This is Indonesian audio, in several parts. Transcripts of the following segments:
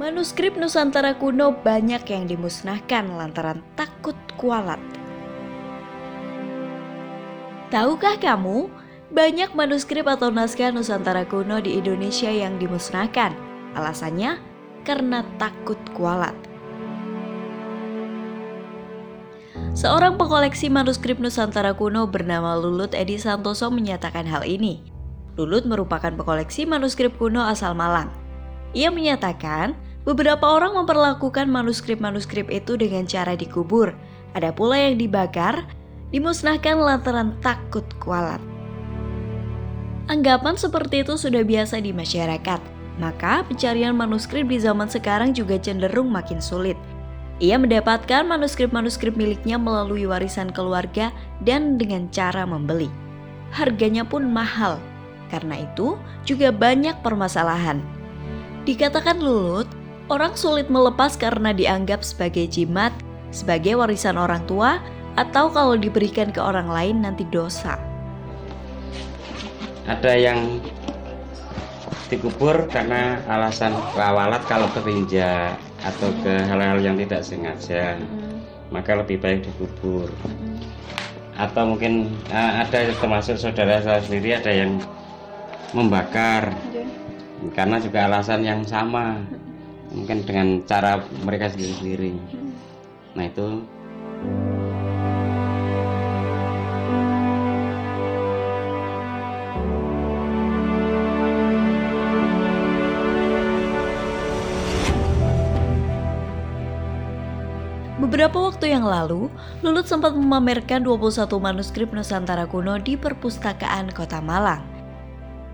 Manuskrip Nusantara kuno banyak yang dimusnahkan lantaran takut kualat. Tahukah kamu, banyak manuskrip atau naskah Nusantara kuno di Indonesia yang dimusnahkan. Alasannya karena takut kualat. Seorang pengoleksi manuskrip Nusantara kuno bernama Lulut Edi Santoso menyatakan hal ini. Lulut merupakan pengoleksi manuskrip kuno asal Malang. Ia menyatakan Beberapa orang memperlakukan manuskrip-manuskrip itu dengan cara dikubur. Ada pula yang dibakar, dimusnahkan lantaran takut kualat. Anggapan seperti itu sudah biasa di masyarakat, maka pencarian manuskrip di zaman sekarang juga cenderung makin sulit. Ia mendapatkan manuskrip-manuskrip miliknya melalui warisan keluarga dan dengan cara membeli. Harganya pun mahal, karena itu juga banyak permasalahan. Dikatakan Lulut, orang sulit melepas karena dianggap sebagai jimat, sebagai warisan orang tua, atau kalau diberikan ke orang lain nanti dosa. Ada yang dikubur karena alasan kewalat kalau kerinja atau ke hal-hal yang tidak sengaja, maka lebih baik dikubur. Atau mungkin uh, ada termasuk saudara saya sendiri ada yang membakar. Karena juga alasan yang sama mungkin dengan cara mereka sendiri-sendiri. Nah itu. Beberapa waktu yang lalu, Lulut sempat memamerkan 21 manuskrip Nusantara kuno di perpustakaan Kota Malang.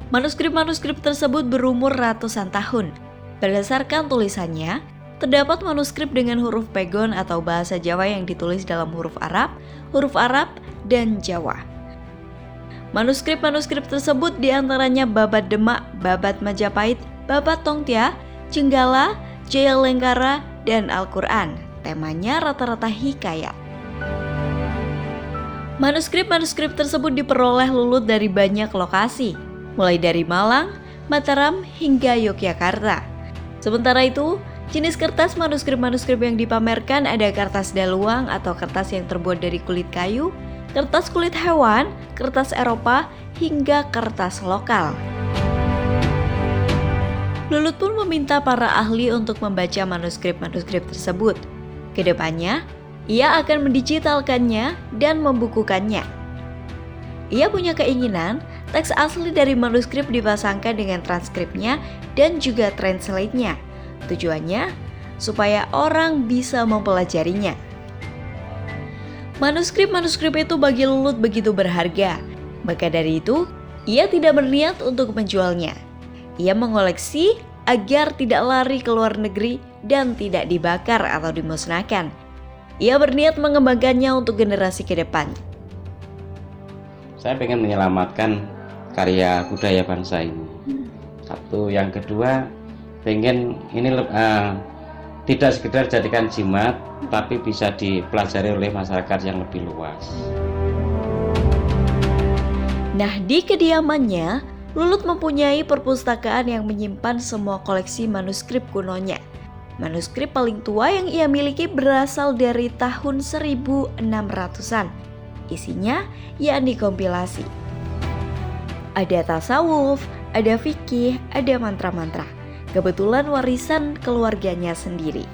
Manuskrip-manuskrip tersebut berumur ratusan tahun Berdasarkan tulisannya, terdapat manuskrip dengan huruf pegon atau bahasa Jawa yang ditulis dalam huruf Arab, huruf Arab, dan Jawa. Manuskrip-manuskrip tersebut di antaranya Babat Demak, Babat Majapahit, Babat Tongtia, Jenggala, Jaya Lengkara, dan Al-Quran. Temanya rata-rata hikayat. Manuskrip-manuskrip tersebut diperoleh Lulut dari banyak lokasi, mulai dari Malang, Mataram, hingga Yogyakarta. Sementara itu, jenis kertas manuskrip-manuskrip yang dipamerkan ada kertas daluang atau kertas yang terbuat dari kulit kayu, kertas kulit hewan, kertas Eropa, hingga kertas lokal. Lulut pun meminta para ahli untuk membaca manuskrip-manuskrip tersebut. Ke depannya, ia akan mendigitalkannya dan membukukannya. Ia punya keinginan teks asli dari manuskrip dipasangkan dengan transkripnya dan juga translate-nya. Tujuannya supaya orang bisa mempelajarinya. Manuskrip-manuskrip itu bagi Lulut begitu berharga, maka dari itu ia tidak berniat untuk menjualnya. Ia mengoleksi agar tidak lari ke luar negeri dan tidak dibakar atau dimusnahkan. Ia berniat mengembangkannya untuk generasi ke depan saya pengen menyelamatkan karya budaya bangsa ini satu yang kedua pengen ini uh, tidak sekedar jadikan jimat tapi bisa dipelajari oleh masyarakat yang lebih luas nah di kediamannya Lulut mempunyai perpustakaan yang menyimpan semua koleksi manuskrip kunonya. Manuskrip paling tua yang ia miliki berasal dari tahun 1600-an Isinya yakni kompilasi. Ada tasawuf, ada fikih, ada mantra-mantra. Kebetulan warisan keluarganya sendiri.